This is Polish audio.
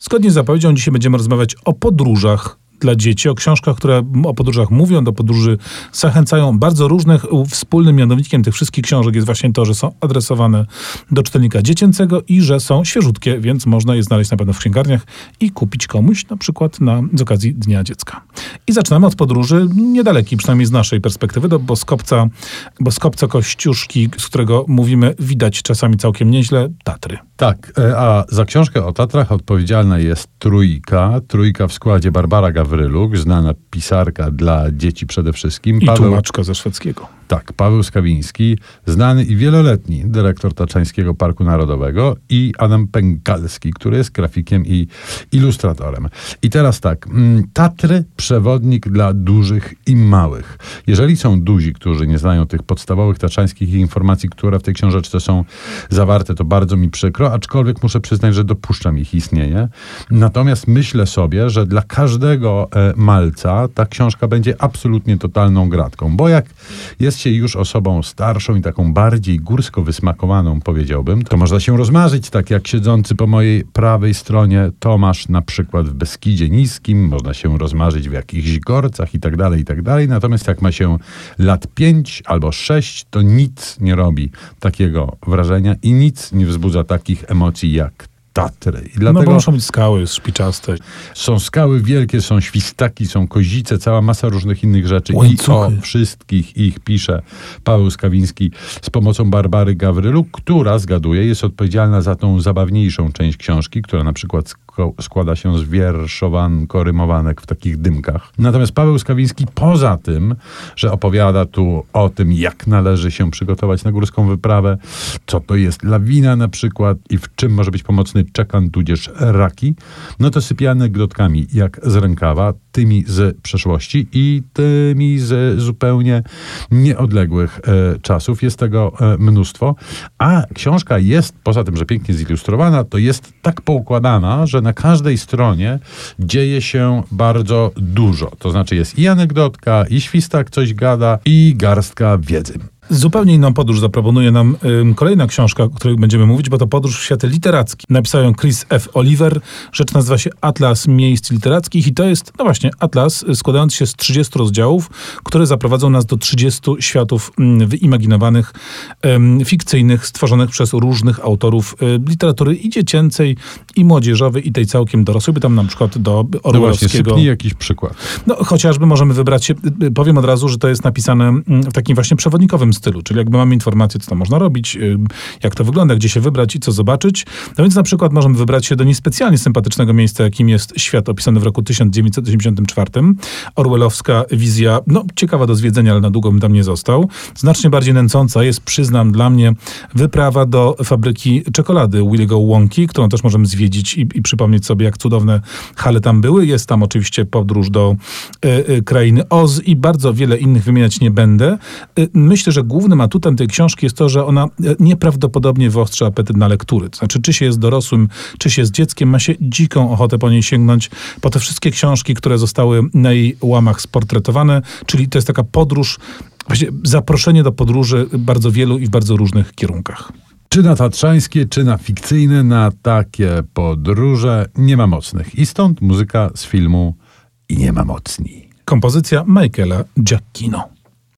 Zgodnie z zapowiedzią dzisiaj będziemy rozmawiać o podróżach dla dzieci, o książkach, które o podróżach mówią, do podróży zachęcają. Bardzo różnych. Wspólnym mianownikiem tych wszystkich książek jest właśnie to, że są adresowane do czytelnika dziecięcego i że są świeżutkie, więc można je znaleźć na pewno w księgarniach i kupić komuś, na przykład na, z okazji Dnia Dziecka. I zaczynamy od podróży niedalekiej, przynajmniej z naszej perspektywy, do Boskopca, Boskopca Kościuszki, z którego mówimy, widać czasami całkiem nieźle, Tatry. Tak, e, a za książkę o Tatrach odpowiedzialna jest Trójka. Trójka w składzie Barbara Gawryluk, znana pisarka dla dzieci przede wszystkim. I Paweł, tłumaczka ze szwedzkiego. Tak, Paweł Skawiński, znany i wieloletni dyrektor Taczańskiego Parku Narodowego i Adam Pękalski, który jest grafikiem i ilustratorem. I teraz tak, mm, Tatry, przewodnik dla dużych i małych. Jeżeli są duzi, którzy nie znają tych podstawowych taczańskich informacji, które w tej książeczce są zawarte, to bardzo mi przykro, aczkolwiek muszę przyznać, że dopuszczam ich istnienie. Natomiast myślę sobie, że dla każdego e, malca ta książka będzie absolutnie totalną gratką, bo jak jest się już osobą starszą i taką bardziej górsko wysmakowaną, powiedziałbym, to można się rozmarzyć, tak jak siedzący po mojej prawej stronie Tomasz na przykład w Beskidzie Niskim, można się rozmarzyć w jakichś gorcach i tak dalej, i tak dalej. Natomiast jak ma się lat pięć albo sześć, to nic nie robi takiego wrażenia i nic nie wzbudza takich emocji jak Tatry. I dlatego no bo muszą być skały szpiczaste. Są skały wielkie, są świstaki, są kozice, cała masa różnych innych rzeczy. Łańcuchy. I o wszystkich ich pisze Paweł Skawiński z pomocą Barbary Gawrylu, która, zgaduje, jest odpowiedzialna za tą zabawniejszą część książki, która na przykład składa się z wierszowanko, rymowanek w takich dymkach. Natomiast Paweł Skawiński poza tym, że opowiada tu o tym, jak należy się przygotować na górską wyprawę, co to jest lawina na przykład i w czym może być pomocny czekan tudzież raki, no to sypie anegdotkami jak z rękawa, tymi z przeszłości i tymi z zupełnie nieodległych e, czasów. Jest tego e, mnóstwo, a książka jest, poza tym, że pięknie zilustrowana, to jest tak poukładana, że na każdej stronie dzieje się bardzo dużo. To znaczy jest i anegdotka, i świstak coś gada, i garstka wiedzy. Zupełnie inną podróż zaproponuje nam y, kolejna książka, o której będziemy mówić, bo to podróż w świat literacki. Napisał ją Chris F. Oliver. Rzecz nazywa się Atlas Miejsc Literackich i to jest, no właśnie, atlas składający się z 30 rozdziałów, które zaprowadzą nas do 30 światów y, wyimaginowanych, y, fikcyjnych, stworzonych przez różnych autorów y, literatury i dziecięcej, i młodzieżowej, i tej całkiem dorosłej, by tam na przykład do Orwellowskiego. No właśnie, jakiś przykład. No chociażby możemy wybrać się, y, y, powiem od razu, że to jest napisane mm, w takim właśnie przewodnikowym stylu, czyli jakby mamy informację, co tam można robić, jak to wygląda, gdzie się wybrać i co zobaczyć. No więc na przykład możemy wybrać się do niespecjalnie sympatycznego miejsca, jakim jest świat opisany w roku 1984. Orwellowska wizja, no ciekawa do zwiedzenia, ale na długo bym tam nie został. Znacznie bardziej nęcąca jest, przyznam, dla mnie wyprawa do fabryki czekolady Williego Wonki, którą też możemy zwiedzić i, i przypomnieć sobie, jak cudowne hale tam były. Jest tam oczywiście podróż do y, y, krainy Oz i bardzo wiele innych wymieniać nie będę. Y, myślę, że głównym atutem tej książki jest to, że ona e, nieprawdopodobnie wyostrza apetyt na lektury. To znaczy, czy się jest dorosłym, czy się jest dzieckiem, ma się dziką ochotę po niej sięgnąć, po te wszystkie książki, które zostały na jej łamach sportretowane, czyli to jest taka podróż, właśnie zaproszenie do podróży bardzo wielu i w bardzo różnych kierunkach. Czy na tatrzańskie, czy na fikcyjne, na takie podróże nie ma mocnych. I stąd muzyka z filmu I nie ma mocni. Kompozycja Michaela Giacchino.